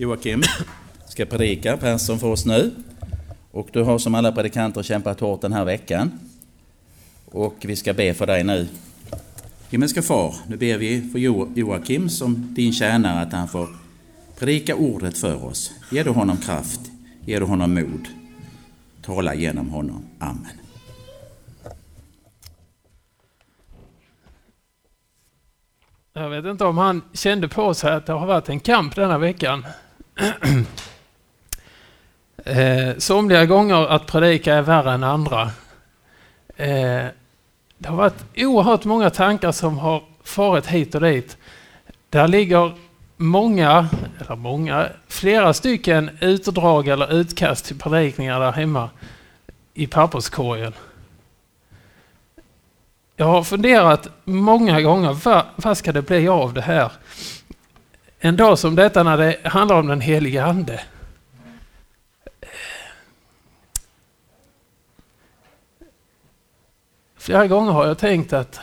Joakim ska predika, pastorn för oss nu. Och du har som alla predikanter kämpat hårt den här veckan. Och vi ska be för dig nu. Himmelska far, nu ber vi för Joakim som din tjänare att han får predika ordet för oss. Ge du honom kraft, ge du honom mod. Tala genom honom. Amen. Jag vet inte om han kände på sig att det har varit en kamp denna veckan. eh, somliga gånger att predika är värre än andra. Eh, det har varit oerhört många tankar som har farit hit och dit. Där ligger många, eller många, flera stycken utdrag eller utkast till predikningar där hemma i papperskorgen. Jag har funderat många gånger, vad, vad ska det bli av det här? En dag som detta när det handlar om den helige Ande. Flera gånger har jag tänkt att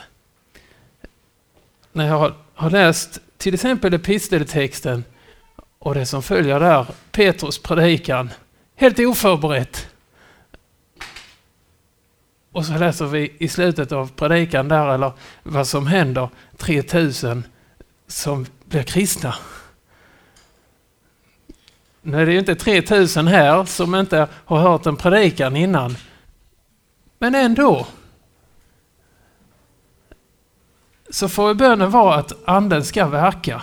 när jag har, har läst till exempel episteltexten och det som följer där, Petrus predikan, helt oförberett. Och så läser vi i slutet av predikan där, eller vad som händer, 3000 som blir kristna. Nu är det ju inte 3000 här som inte har hört en predikan innan. Men ändå. Så får bönen vara att anden ska verka.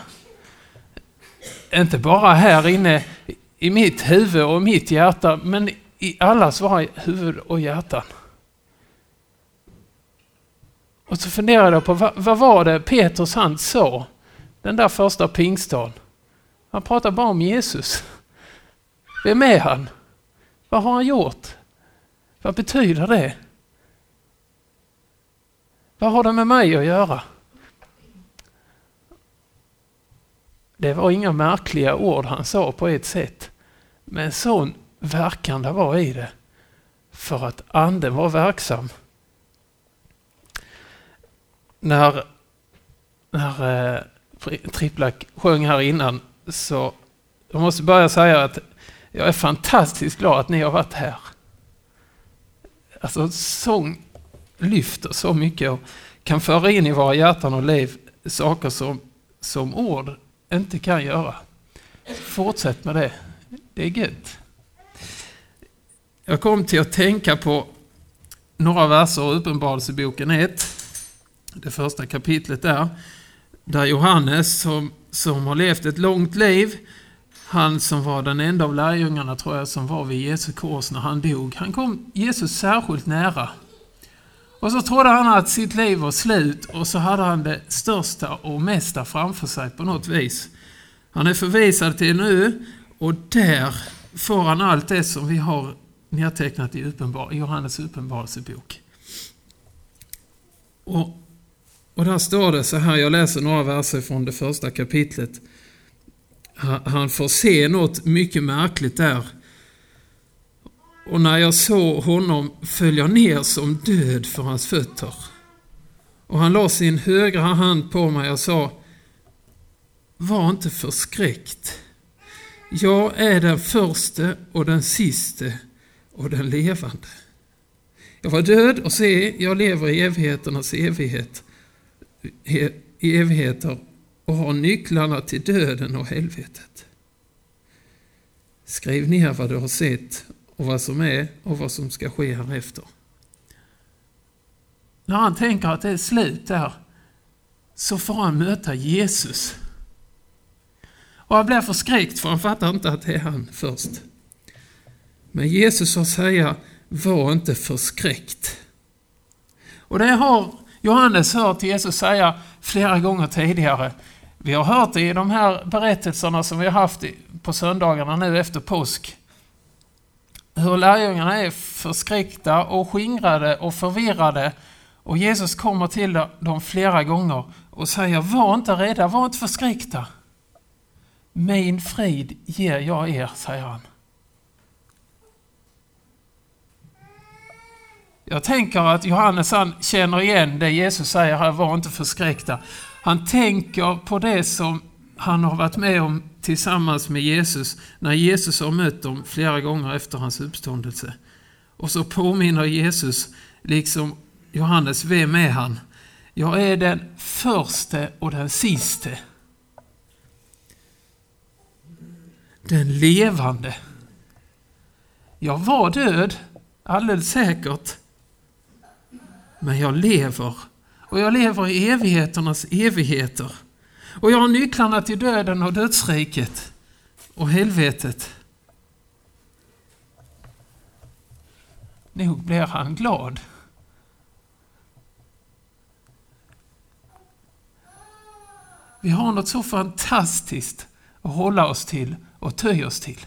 Inte bara här inne i mitt huvud och mitt hjärta, men i allas våra huvud och hjärtan. Och så funderade jag på vad, vad var det Petrus han sa den där första pingstdagen? Han pratar bara om Jesus. Vem är han? Vad har han gjort? Vad betyder det? Vad har det med mig att göra? Det var inga märkliga ord han sa på ett sätt. Men sån verkan det var i det. För att anden var verksam när, när eh, Triplak sjöng här innan så jag måste börja säga att jag är fantastiskt glad att ni har varit här. Alltså sång lyfter så mycket och kan föra in i våra hjärtan och liv saker som, som ord inte kan göra. Fortsätt med det. Det är gött. Jag kom till att tänka på några verser ur Uppenbarelseboken 1 det första kapitlet där, där Johannes som, som har levt ett långt liv, han som var den enda av lärjungarna tror jag som var vid Jesu kors när han dog, han kom Jesus särskilt nära. Och så trodde han att sitt liv var slut och så hade han det största och mesta framför sig på något vis. Han är förvisad till nu och där får han allt det som vi har nedtecknat i uppenbar, Johannes uppenbarelsebok. Och och där står det så här, jag läser några verser från det första kapitlet. Han får se något mycket märkligt där. Och när jag såg honom föll jag ner som död för hans fötter. Och han la sin högra hand på mig och sa Var inte förskräckt. Jag är den förste och den siste och den levande. Jag var död och se, jag lever i evigheternas evighet evigheter och har nycklarna till döden och helvetet. Skriv ner vad du har sett och vad som är och vad som ska ske härefter. När han tänker att det är slut där, så får han möta Jesus. Och han blir förskräckt för han fattar inte att det är han först. Men Jesus har säga, var inte förskräckt. Och det har Johannes hört Jesus säga flera gånger tidigare. Vi har hört det i de här berättelserna som vi har haft på söndagarna nu efter påsk. Hur lärjungarna är förskräckta och skingrade och förvirrade. Och Jesus kommer till dem flera gånger och säger Var inte rädda, var inte förskräckta. Min frid ger jag er, säger han. Jag tänker att Johannes han känner igen det Jesus säger här, var inte förskräckta. Han tänker på det som han har varit med om tillsammans med Jesus när Jesus har mött dem flera gånger efter hans uppståndelse. Och så påminner Jesus, liksom Johannes, vem är han? Jag är den förste och den siste. Den levande. Jag var död, alldeles säkert. Men jag lever. Och jag lever i evigheternas evigheter. Och jag har nycklarna till döden och dödsriket och helvetet. Nog blir han glad. Vi har något så fantastiskt att hålla oss till och töja oss till.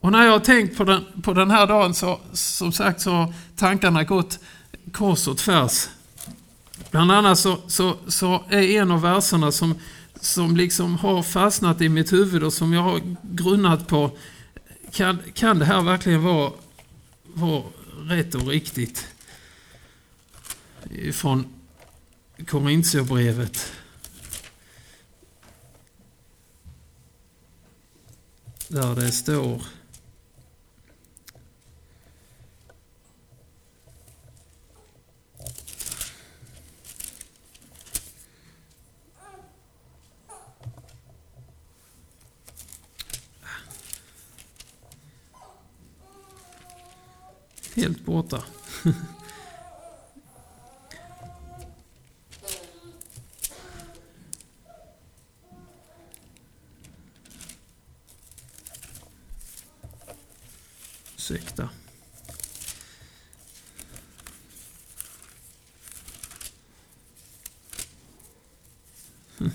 Och när jag har tänkt på den, på den här dagen så, som sagt, så har tankarna gått kors och tvärs. Bland annat så, så, så är en av verserna som, som liksom har fastnat i mitt huvud och som jag har grunnat på. Kan, kan det här verkligen vara, vara rätt och riktigt? Från Korintierbrevet. Där det står Helt borta. Ursäkta. Hm.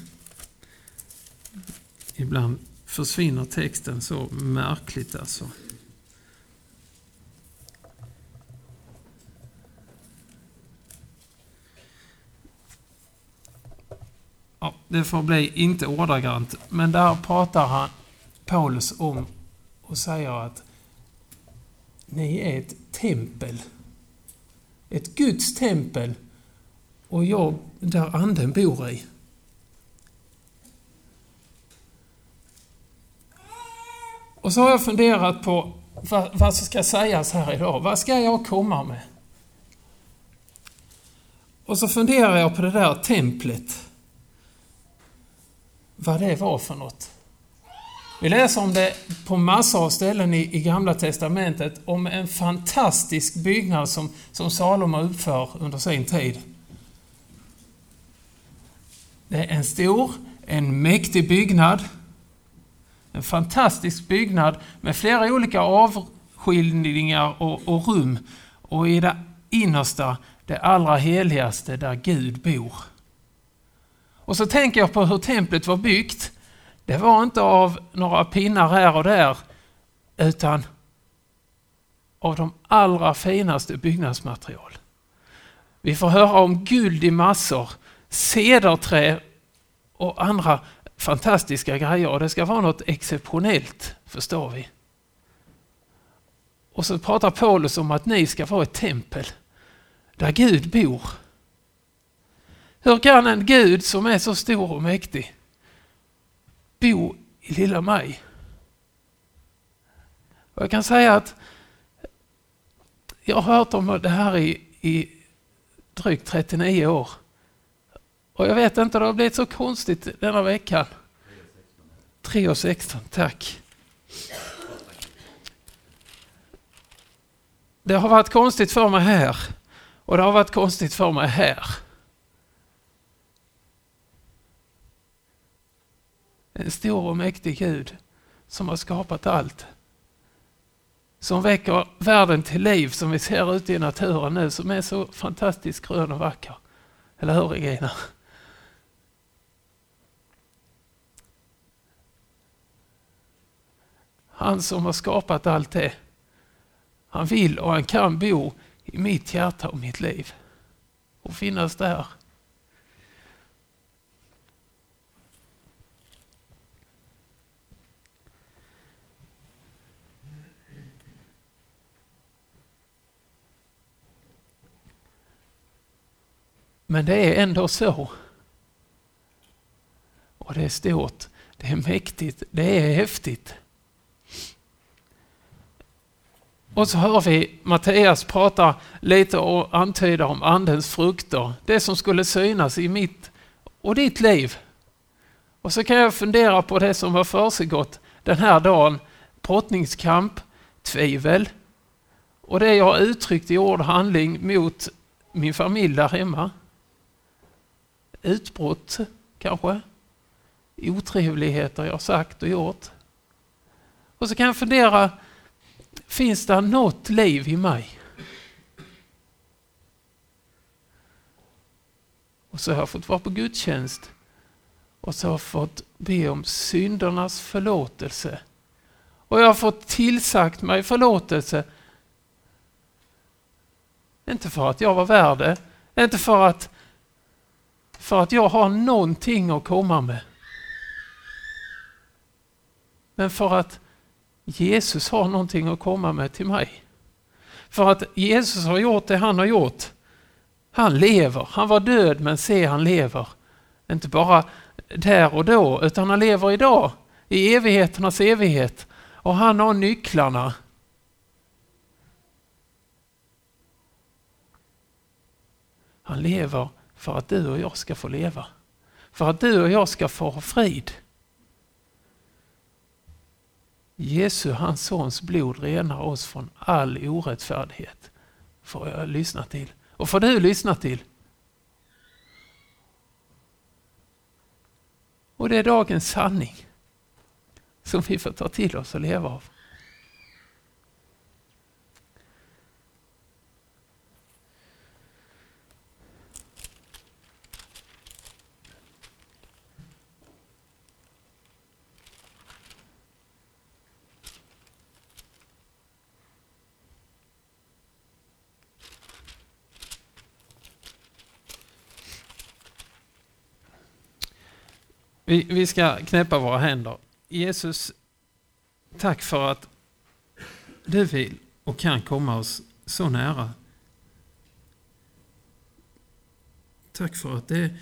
Ibland försvinner texten så märkligt alltså. Ja, det får bli inte ordagrant, men där pratar han, Paulus om och säger att ni är ett tempel. Ett Guds tempel och jag där anden bor i. Och så har jag funderat på vad, vad som ska sägas här idag. Vad ska jag komma med? Och så funderar jag på det där templet. Vad det var för något. Vi läser om det på massor av ställen i, i Gamla Testamentet, om en fantastisk byggnad som, som Salomo uppför under sin tid. Det är en stor, en mäktig byggnad. En fantastisk byggnad med flera olika avskiljningar och, och rum. Och i det innersta, det allra heligaste, där Gud bor. Och så tänker jag på hur templet var byggt. Det var inte av några pinnar här och där, utan av de allra finaste byggnadsmaterial. Vi får höra om guld i massor, cederträ och andra fantastiska grejer. Och det ska vara något exceptionellt, förstår vi. Och så pratar Paulus om att ni ska vara ett tempel där Gud bor. Hur kan en Gud som är så stor och mäktig bo i lilla mig. Och jag kan säga att jag har hört om det här i, i drygt 39 år. Och jag vet inte, det har blivit så konstigt denna veckan. 3 och 16, tack. Det har varit konstigt för mig här och det har varit konstigt för mig här. En stor och mäktig Gud som har skapat allt. Som väcker världen till liv som vi ser ute i naturen nu som är så fantastiskt grön och vacker. Eller hur Regina? Han som har skapat allt det. Han vill och han kan bo i mitt hjärta och mitt liv. Och finnas där Men det är ändå så. Och det är stort, det är mäktigt, det är häftigt. Och så hör vi Mattias prata lite och antyda om andens frukter. Det som skulle synas i mitt och ditt liv. Och så kan jag fundera på det som har försiggått den här dagen. Brottningskamp, tvivel och det jag har uttryckt i ord och handling mot min familj där hemma. Utbrott kanske. Otrevligheter jag sagt och gjort. Och så kan jag fundera, finns det något liv i mig? Och så har jag fått vara på gudstjänst och så har jag fått be om syndernas förlåtelse. Och jag har fått tillsagt mig förlåtelse. Inte för att jag var värd det, inte för att, för att jag har någonting att komma med. Men för att Jesus har någonting att komma med till mig. För att Jesus har gjort det han har gjort. Han lever. Han var död men se han lever. Inte bara där och då utan han lever idag. I evigheternas evighet. Och han har nycklarna. Han lever för att du och jag ska få leva. För att du och jag ska få ha frid. Jesu, hans sons blod renar oss från all orättfärdighet. Får jag lyssna till. Och får du lyssna till. Och det är dagens sanning som vi får ta till oss och leva av. Vi, vi ska knäppa våra händer. Jesus, tack för att du vill och kan komma oss så nära. Tack för att det,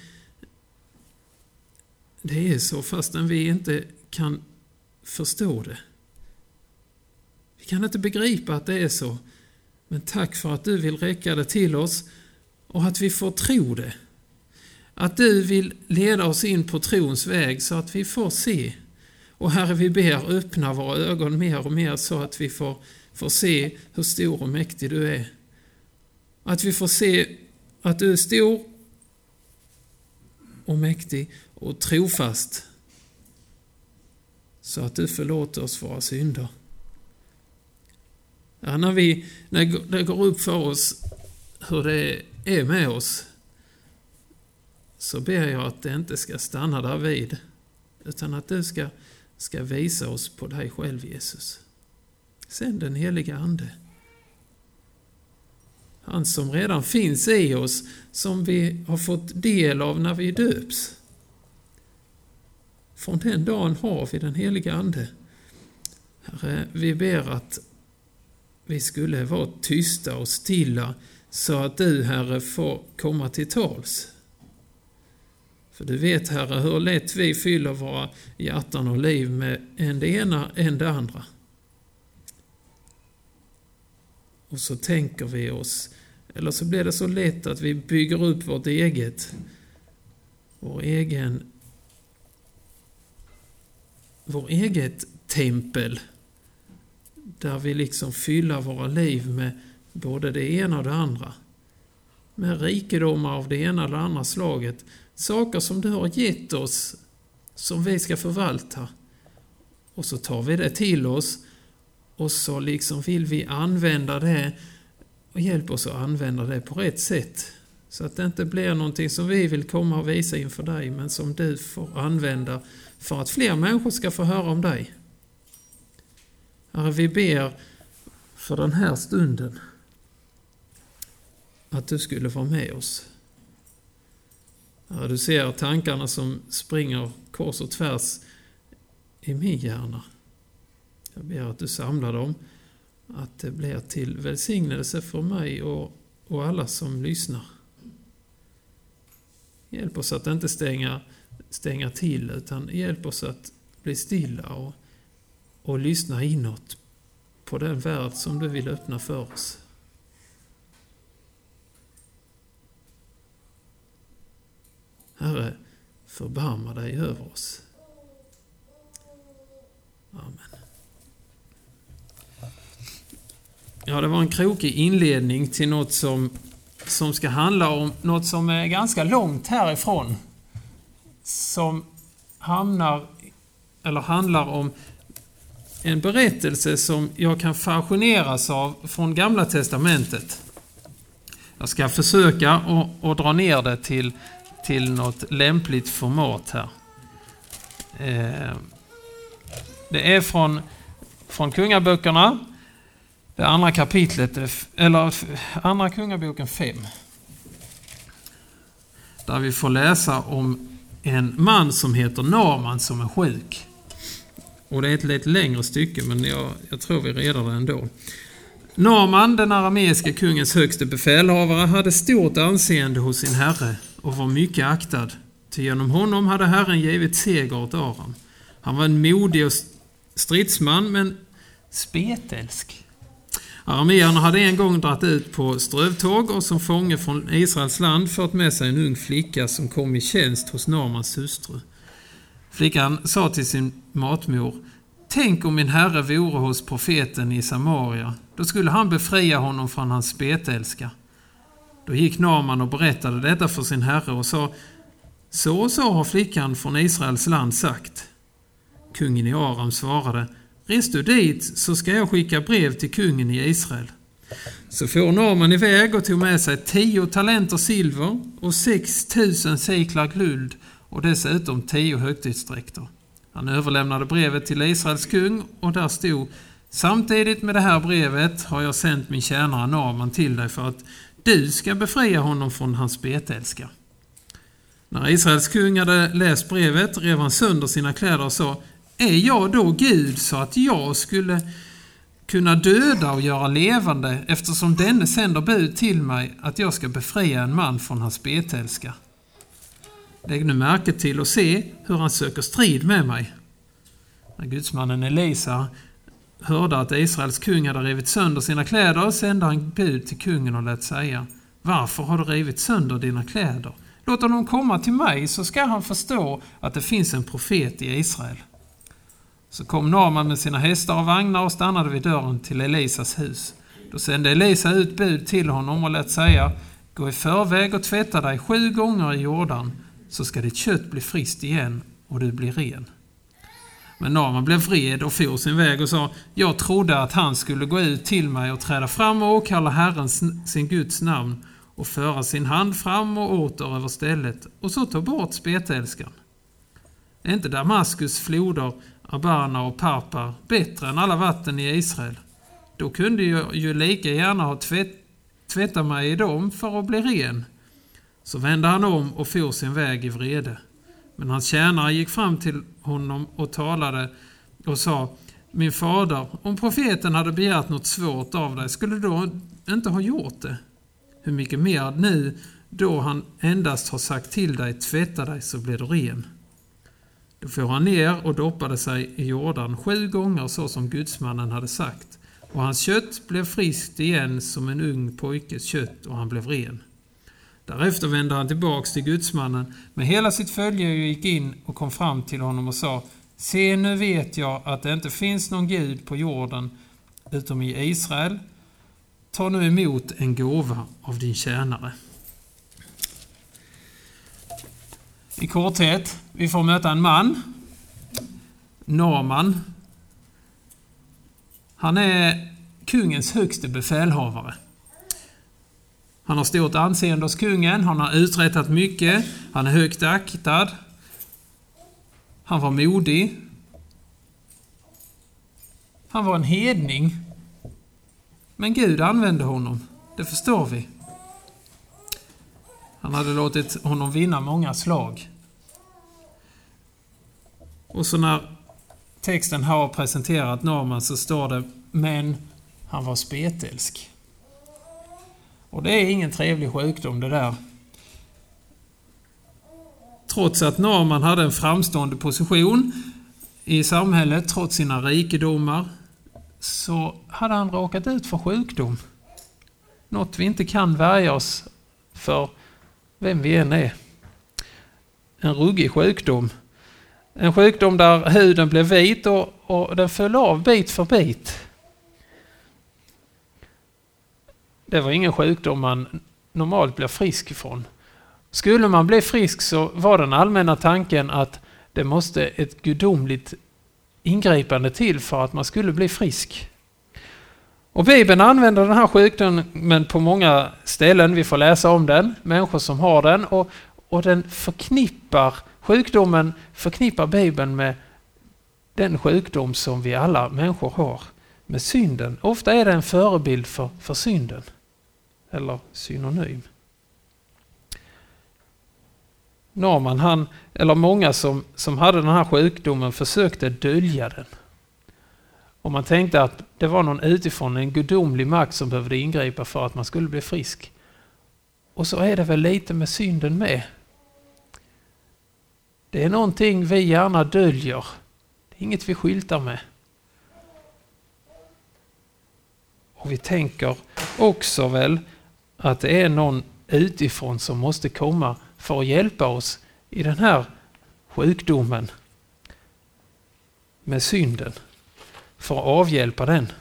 det är så fastän vi inte kan förstå det. Vi kan inte begripa att det är så. Men tack för att du vill räcka det till oss och att vi får tro det. Att du vill leda oss in på trons väg så att vi får se. Och Herre, vi ber öppna våra ögon mer och mer så att vi får, får se hur stor och mäktig du är. Att vi får se att du är stor och mäktig och trofast. Så att du förlåter oss våra synder. Ja, när, vi, när det går upp för oss hur det är med oss så ber jag att det inte ska stanna där vid utan att du ska, ska visa oss på dig själv, Jesus. Sänd den heliga Ande. Han som redan finns i oss, som vi har fått del av när vi döps. Från den dagen har vi den heliga Ande. Herre, vi ber att vi skulle vara tysta och stilla så att du, Herre, får komma till tals. För du vet, Herre, hur lätt vi fyller våra hjärtan och liv med en det ena, en det andra. Och så tänker vi oss, eller så blir det så lätt att vi bygger upp vårt eget, vår egen, vår eget tempel. Där vi liksom fyller våra liv med både det ena och det andra. Med rikedomar av det ena eller andra slaget Saker som du har gett oss, som vi ska förvalta. Och så tar vi det till oss och så liksom vill vi använda det och hjälp oss att använda det på rätt sätt. Så att det inte blir någonting som vi vill komma och visa inför dig, men som du får använda för att fler människor ska få höra om dig. Herre, vi ber för den här stunden att du skulle vara med oss. Du ser tankarna som springer kors och tvärs i min hjärna. Jag ber att du samlar dem, att det blir till välsignelse för mig och, och alla som lyssnar. Hjälp oss att inte stänga stänga till utan hjälp oss att bli stilla och, och lyssna inåt på den värld som du vill öppna för oss. Herre, förbarma dig över oss. Amen. Ja, det var en krokig inledning till något som, som ska handla om något som är ganska långt härifrån. Som hamnar, eller handlar om en berättelse som jag kan fascineras av från Gamla Testamentet. Jag ska försöka att dra ner det till, till något lämpligt format här. Eh, det är från, från Kungaböckerna, det andra kapitlet, eller andra Kungaboken 5. Där vi får läsa om en man som heter Naman som är sjuk. Och det är ett lite längre stycke men jag, jag tror vi redar det ändå. Naman, den arameiska kungens högste befälhavare, hade stort anseende hos sin herre och var mycket aktad. Till genom honom hade Herren givit seger åt Aram. Han var en modig och stridsman, men spetälsk. Arameerna hade en gång dratt ut på strövtåg och som fånge från Israels land fört med sig en ung flicka som kom i tjänst hos Namans hustru. Flickan sa till sin matmor Tänk om min herre vore hos profeten i Samaria. Då skulle han befria honom från hans spetälska. Då gick Naman och berättade detta för sin herre och sa Så och så har flickan från Israels land sagt. Kungen i Aram svarade Res du dit så ska jag skicka brev till kungen i Israel. Så for Naman iväg och tog med sig tio talenter silver och sex tusen seklar guld och dessutom tio högtidsdräkter. Han överlämnade brevet till Israels kung och där stod Samtidigt med det här brevet har jag sänt min tjänare Naman till dig för att du ska befria honom från hans spetälska. När Israels kung hade läst brevet rev han sönder sina kläder och sa Är jag då Gud så att jag skulle kunna döda och göra levande eftersom denne sänder bud till mig att jag ska befria en man från hans spetälska? Lägg nu märke till och se hur han söker strid med mig. När gudsmannen Elisa hörde att Israels kung hade rivit sönder sina kläder sände han bud till kungen och lät säga Varför har du rivit sönder dina kläder? Låt honom komma till mig så ska han förstå att det finns en profet i Israel. Så kom Naman med sina hästar och vagnar och stannade vid dörren till Elisas hus. Då sände Elisa ut bud till honom och lät säga Gå i förväg och tvätta dig sju gånger i Jordan så ska ditt kött bli friskt igen och du blir ren. Men Naman blev vred och for sin väg och sa Jag trodde att han skulle gå ut till mig och träda fram och åkalla Herren sin Guds namn och föra sin hand fram och åter över stället och så ta bort spetälskan. Är inte Damaskus floder, Abana och Parpar bättre än alla vatten i Israel? Då kunde jag ju lika gärna ha tvätt, tvättat mig i dem för att bli ren. Så vände han om och for sin väg i vrede. Men hans tjänare gick fram till honom och talade och sa Min fader, om profeten hade begärt något svårt av dig, skulle du då inte ha gjort det? Hur mycket mer nu, då han endast har sagt till dig, tvätta dig så blir du ren. Då får han ner och doppade sig i Jordan sju gånger så som gudsmannen hade sagt, och hans kött blev friskt igen som en ung pojkes kött och han blev ren. Därefter vände han tillbaks till gudsmannen med hela sitt följe och gick in och kom fram till honom och sa Se, nu vet jag att det inte finns någon Gud på jorden utom i Israel. Ta nu emot en gåva av din tjänare. I korthet, vi får möta en man, Naman. Han är kungens högste befälhavare. Han har stort anseende hos kungen, han har uträttat mycket, han är högt aktad. Han var modig. Han var en hedning. Men Gud använde honom, det förstår vi. Han hade låtit honom vinna många slag. Och så när texten har presenterat Norman så står det Men han var spetälsk. Och det är ingen trevlig sjukdom det där. trots att Norman hade en framstående position i samhället, trots sina rikedomar, så hade han råkat ut för sjukdom. Något vi inte kan värja oss för, vem vi än är. En ruggig sjukdom. En sjukdom där huden blev vit och, och den föll av bit för bit. Det var ingen sjukdom man normalt blir frisk ifrån. Skulle man bli frisk så var den allmänna tanken att det måste ett gudomligt ingripande till för att man skulle bli frisk. Och Bibeln använder den här sjukdomen på många ställen. Vi får läsa om den, människor som har den. Och, och den förknippar, sjukdomen förknippar Bibeln med den sjukdom som vi alla människor har, med synden. Ofta är det en förebild för, för synden. Eller synonym. Norman, han, eller många som, som hade den här sjukdomen försökte dölja den. Och man tänkte att det var någon utifrån, en gudomlig makt som behövde ingripa för att man skulle bli frisk. Och så är det väl lite med synden med. Det är någonting vi gärna döljer. Det är inget vi skyltar med. Och vi tänker också väl att det är någon utifrån som måste komma för att hjälpa oss i den här sjukdomen med synden. För att avhjälpa den.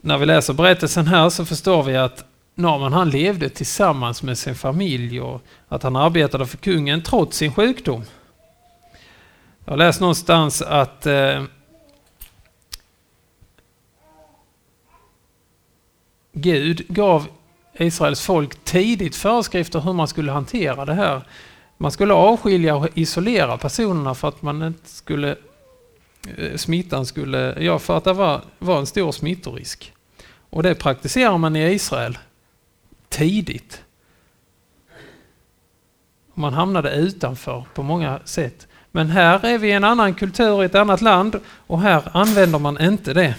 När vi läser berättelsen här så förstår vi att Norman han levde tillsammans med sin familj och att han arbetade för kungen trots sin sjukdom. Jag har läst någonstans att eh, Gud gav Israels folk tidigt föreskrifter hur man skulle hantera det här. Man skulle avskilja och isolera personerna för att man inte skulle eh, smittan skulle, ja för att det var, var en stor smittorisk. Och det praktiserar man i Israel tidigt. Man hamnade utanför på många sätt. Men här är vi i en annan kultur i ett annat land och här använder man inte det.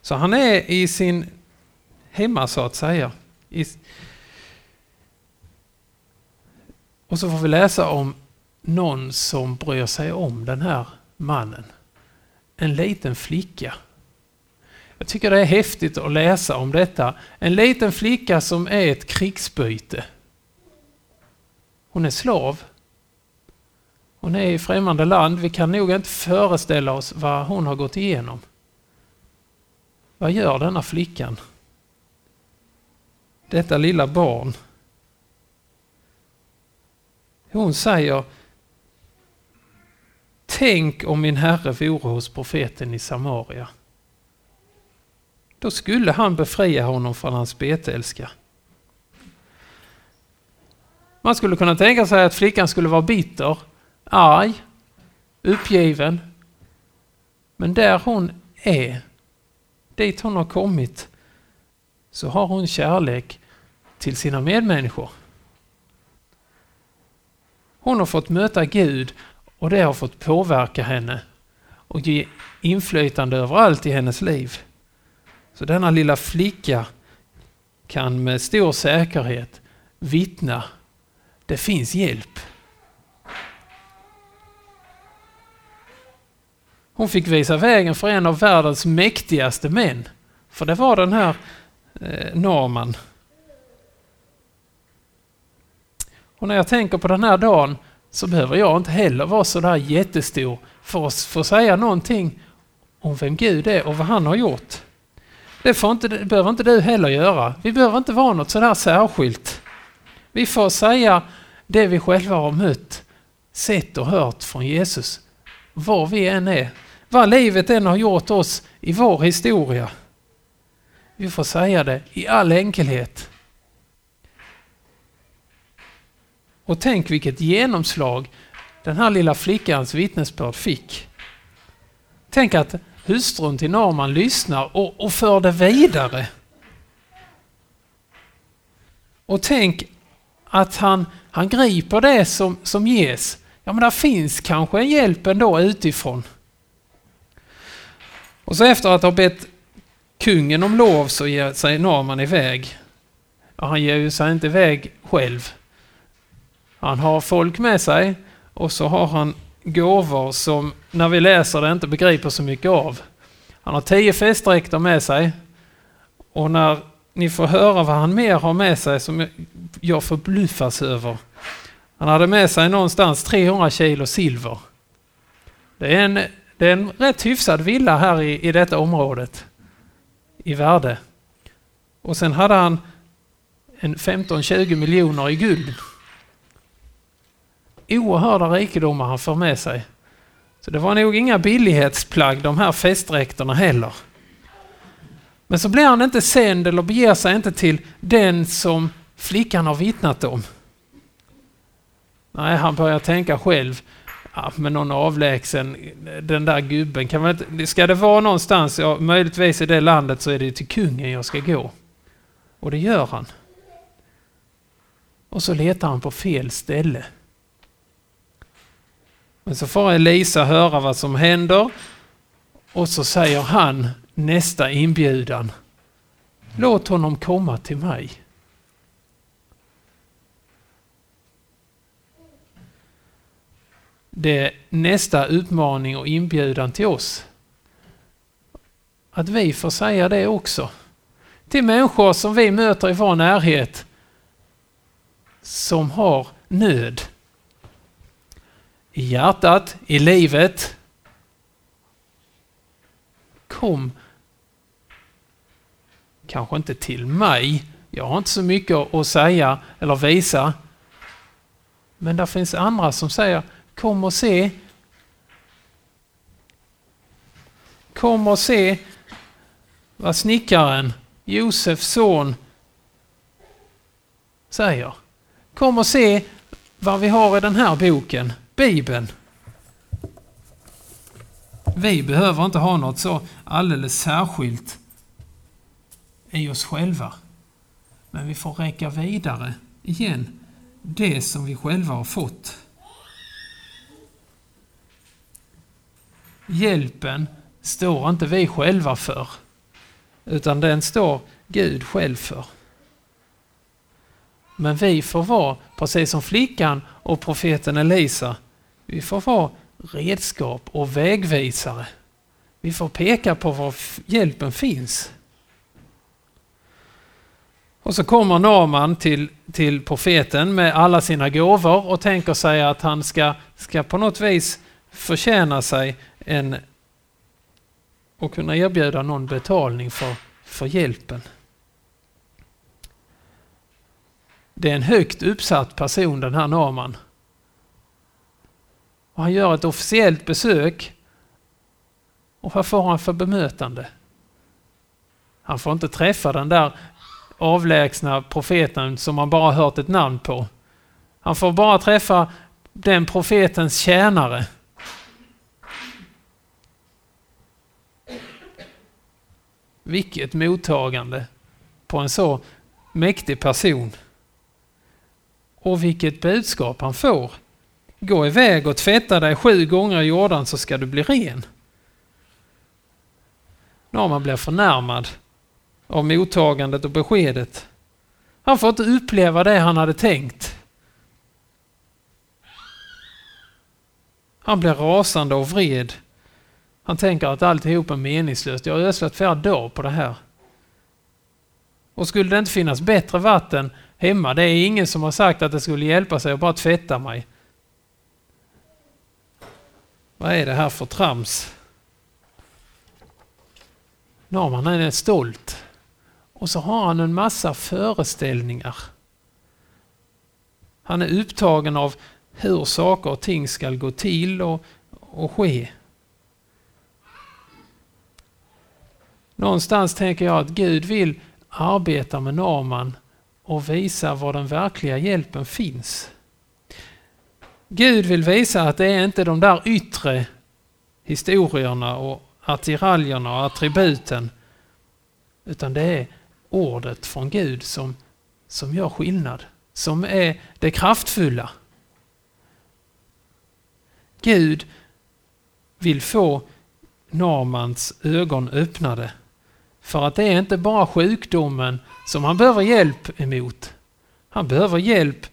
Så han är i sin hemma så att säga. Och så får vi läsa om någon som bryr sig om den här mannen. En liten flicka. Jag tycker det är häftigt att läsa om detta. En liten flicka som är ett krigsbyte. Hon är slav. Hon är i främmande land. Vi kan nog inte föreställa oss vad hon har gått igenom. Vad gör denna flickan? Detta lilla barn. Hon säger Tänk om min herre vore hos profeten i Samaria. Då skulle han befria honom från hans betälska. Man skulle kunna tänka sig att flickan skulle vara bitter, arg, uppgiven. Men där hon är, dit hon har kommit, så har hon kärlek till sina medmänniskor. Hon har fått möta Gud och det har fått påverka henne och ge inflytande överallt i hennes liv. Så denna lilla flicka kan med stor säkerhet vittna. Det finns hjälp. Hon fick visa vägen för en av världens mäktigaste män. För det var den här eh, Norman Och när jag tänker på den här dagen så behöver jag inte heller vara så där jättestor för att få säga någonting om vem Gud är och vad han har gjort. Det, får inte, det behöver inte du heller göra. Vi behöver inte vara något sådär särskilt. Vi får säga det vi själva har mött, sett och hört från Jesus. Var vi än är. Vad livet än har gjort oss i vår historia. Vi får säga det i all enkelhet. Och tänk vilket genomslag den här lilla flickans vittnesbörd fick. Tänk att hustrun till Norman lyssnar och, och för det vidare. Och tänk att han, han griper det som, som ges. Ja, men där finns kanske en hjälp ändå utifrån. Och så efter att ha bett kungen om lov så ger sig Norman iväg Ja, han ger ju sig inte iväg själv. Han har folk med sig och så har han gåvor som när vi läser det inte begriper så mycket av. Han har tio festdräkter med sig och när ni får höra vad han mer har med sig som jag förbluffas över. Han hade med sig någonstans 300 kilo silver. Det är en, det är en rätt hyfsad villa här i, i detta området i värde. Och sen hade han en 15-20 miljoner i guld. Oerhörda rikedomar han för med sig. Så det var nog inga billighetsplagg de här festdräkterna heller. Men så blir han inte sänd eller beger sig inte till den som flickan har vittnat om. Nej, han börjar tänka själv. Ja, men någon avlägsen, den där gubben, kan man inte, ska det vara någonstans, ja, möjligtvis i det landet så är det till kungen jag ska gå. Och det gör han. Och så letar han på fel ställe. Men så får Elisa höra vad som händer och så säger han nästa inbjudan. Låt honom komma till mig. Det är nästa utmaning och inbjudan till oss. Att vi får säga det också. Till människor som vi möter i vår närhet som har nöd. I hjärtat, i livet. Kom kanske inte till mig. Jag har inte så mycket att säga eller visa. Men det finns andra som säger Kom och se. Kom och se vad snickaren, Josefs son, säger. Kom och se vad vi har i den här boken, Bibeln. Vi behöver inte ha något så alldeles särskilt i oss själva. Men vi får räcka vidare igen det som vi själva har fått. Hjälpen står inte vi själva för, utan den står Gud själv för. Men vi får vara, precis som flickan och profeten Elisa, vi får vara redskap och vägvisare. Vi får peka på var hjälpen finns. Och så kommer Naman till, till profeten med alla sina gåvor och tänker sig att han ska, ska på något vis förtjäna sig en och kunna erbjuda någon betalning för, för hjälpen. Det är en högt uppsatt person den här Naman. Och han gör ett officiellt besök. Och vad får han för bemötande? Han får inte träffa den där avlägsna profeten som man bara hört ett namn på. Han får bara träffa den profetens tjänare. Vilket mottagande på en så mäktig person. Och vilket budskap han får. Gå iväg och tvätta dig sju gånger i Jordan så ska du bli ren. Norman blir förnärmad av mottagandet och beskedet. Han får inte uppleva det han hade tänkt. Han blir rasande och vred. Han tänker att alltihop är meningslöst. Jag har ödslat flera dagar på det här. Och skulle det inte finnas bättre vatten hemma, det är ingen som har sagt att det skulle hjälpa sig att bara tvätta mig. Vad är det här för trams? Norman är stolt. Och så har han en massa föreställningar. Han är upptagen av hur saker och ting ska gå till och, och ske. Någonstans tänker jag att Gud vill arbeta med Naman och visa var den verkliga hjälpen finns. Gud vill visa att det är inte de där yttre historierna och attiraljerna och attributen utan det är ordet från Gud som, som gör skillnad, som är det kraftfulla. Gud vill få Normans ögon öppnade För att det är inte bara sjukdomen som han behöver hjälp emot. Han behöver hjälp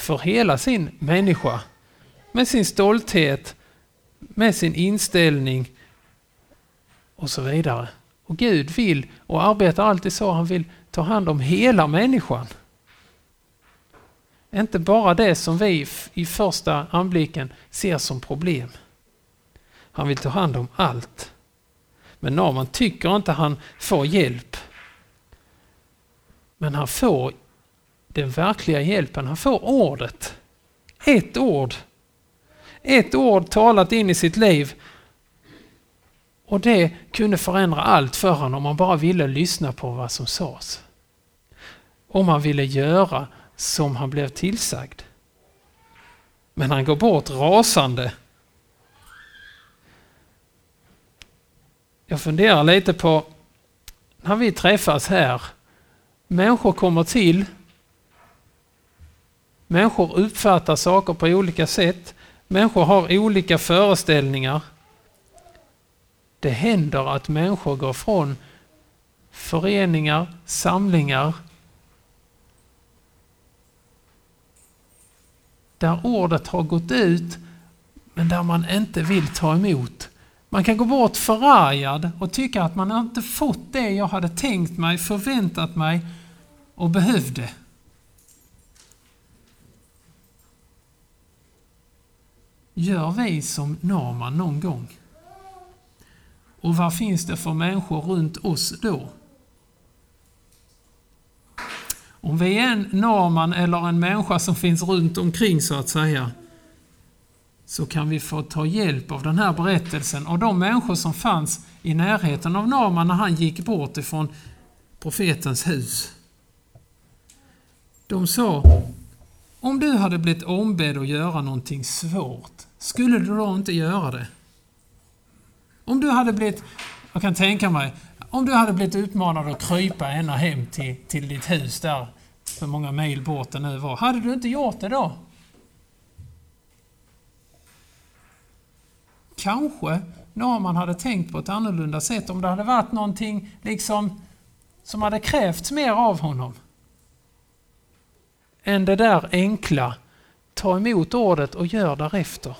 för hela sin människa. Med sin stolthet, med sin inställning och så vidare. Och Gud vill och arbetar alltid så, han vill ta hand om hela människan. Inte bara det som vi i första anblicken ser som problem. Han vill ta hand om allt. Men Naman tycker inte han får hjälp. Men han får den verkliga hjälpen. Han får ordet. Ett ord. Ett ord talat in i sitt liv. Och det kunde förändra allt för honom om han bara ville lyssna på vad som sades. Om han ville göra som han blev tillsagd. Men han går bort rasande. Jag funderar lite på när vi träffas här. Människor kommer till. Människor uppfattar saker på olika sätt. Människor har olika föreställningar. Det händer att människor går från föreningar, samlingar där ordet har gått ut men där man inte vill ta emot. Man kan gå bort förargad och tycka att man inte fått det jag hade tänkt mig, förväntat mig och behövde. Gör vi som Naman någon gång? Och vad finns det för människor runt oss då? Om vi är en Naman eller en människa som finns runt omkring så att säga, så kan vi få ta hjälp av den här berättelsen och de människor som fanns i närheten av Naman när han gick bort ifrån profetens hus. De sa, om du hade blivit ombedd att göra någonting svårt, skulle du då inte göra det? Om du hade blivit, jag kan tänka mig, om du hade blivit utmanad att krypa ända hem till, till ditt hus där, hur många mil bort det nu var, hade du inte gjort det då? Kanske Norman hade tänkt på ett annorlunda sätt om det hade varit någonting liksom som hade krävts mer av honom. Än det där enkla, ta emot ordet och gör därefter.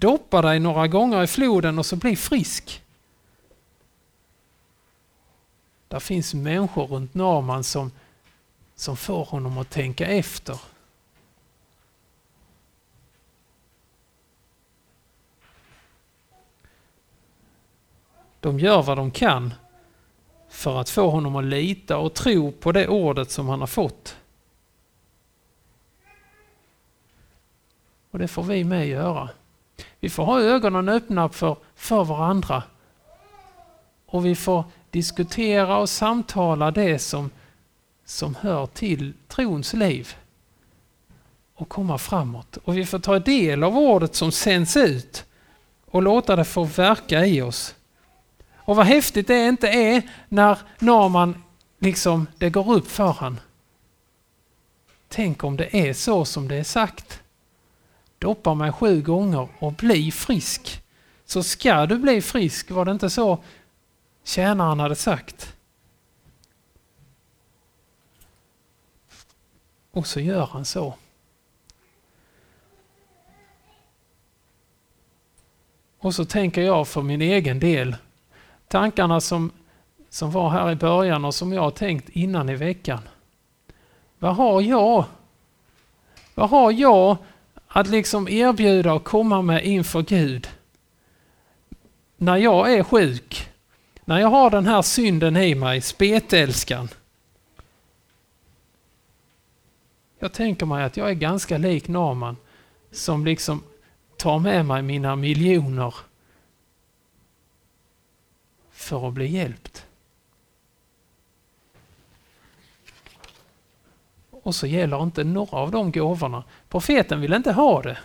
Doppa dig några gånger i floden och så bli frisk. Där finns människor runt Norman som, som får honom att tänka efter. De gör vad de kan för att få honom att lita och tro på det ordet som han har fått. Och det får vi med göra. Vi får ha ögonen öppna för, för varandra. Och vi får diskutera och samtala det som, som hör till trons liv. Och komma framåt. Och vi får ta del av ordet som sänds ut och låta det få verka i oss. Och vad häftigt det inte är när Norman liksom, det går upp för han. Tänk om det är så som det är sagt. Doppa mig sju gånger och bli frisk. Så ska du bli frisk, var det inte så tjänaren hade sagt? Och så gör han så. Och så tänker jag för min egen del tankarna som, som var här i början och som jag har tänkt innan i veckan. Vad har jag? Vad har jag att liksom erbjuda och komma med inför Gud? När jag är sjuk, när jag har den här synden i mig, spetälskan. Jag tänker mig att jag är ganska lik Naman som liksom tar med mig mina miljoner för att bli hjälpt. Och så gäller inte några av de gåvorna. Profeten vill inte ha det.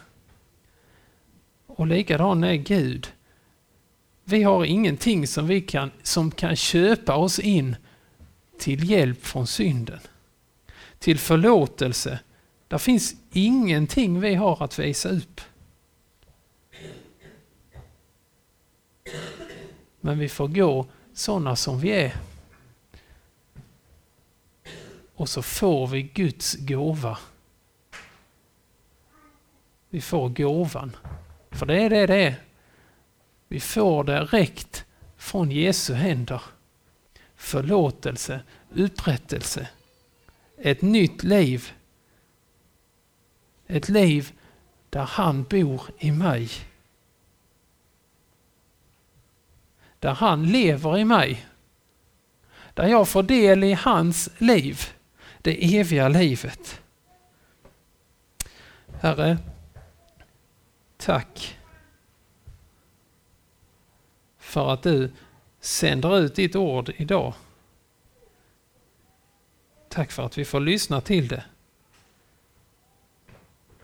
Och likadan är Gud. Vi har ingenting som, vi kan, som kan köpa oss in till hjälp från synden. Till förlåtelse. Det finns ingenting vi har att visa upp. Men vi får gå sådana som vi är. Och så får vi Guds gåva. Vi får gåvan. För det är det det är. Vi får det direkt från Jesu händer. Förlåtelse, upprättelse, ett nytt liv. Ett liv där han bor i mig. Där han lever i mig. Där jag får del i hans liv. Det eviga livet. Herre, tack för att du sänder ut ditt ord idag. Tack för att vi får lyssna till det.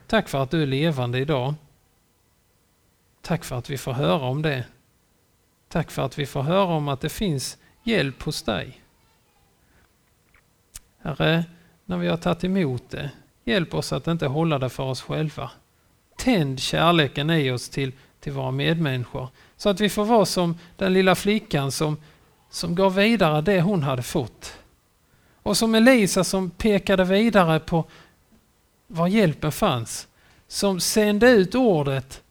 Tack för att du är levande idag. Tack för att vi får höra om det. Tack för att vi får höra om att det finns hjälp hos dig. Herre, när vi har tagit emot det, hjälp oss att inte hålla det för oss själva. Tänd kärleken i oss till, till våra medmänniskor så att vi får vara som den lilla flickan som, som gav vidare det hon hade fått. Och som Elisa som pekade vidare på var hjälpen fanns. Som sände ut ordet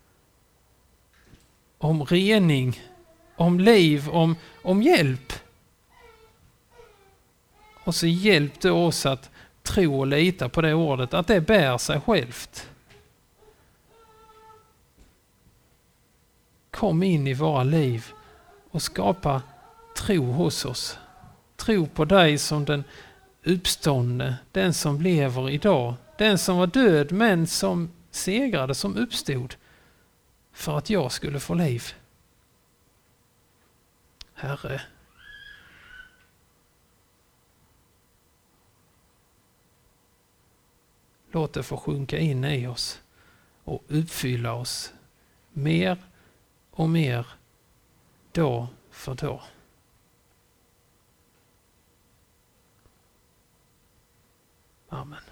om rening, om liv, om, om hjälp. Och så hjälpte oss att tro och lita på det ordet, att det bär sig självt. Kom in i våra liv och skapa tro hos oss. Tro på dig som den uppståndne, den som lever idag. Den som var död men som segrade, som uppstod för att jag skulle få liv. Herre, låt det få sjunka in i oss och uppfylla oss mer och mer dag för dag. Amen.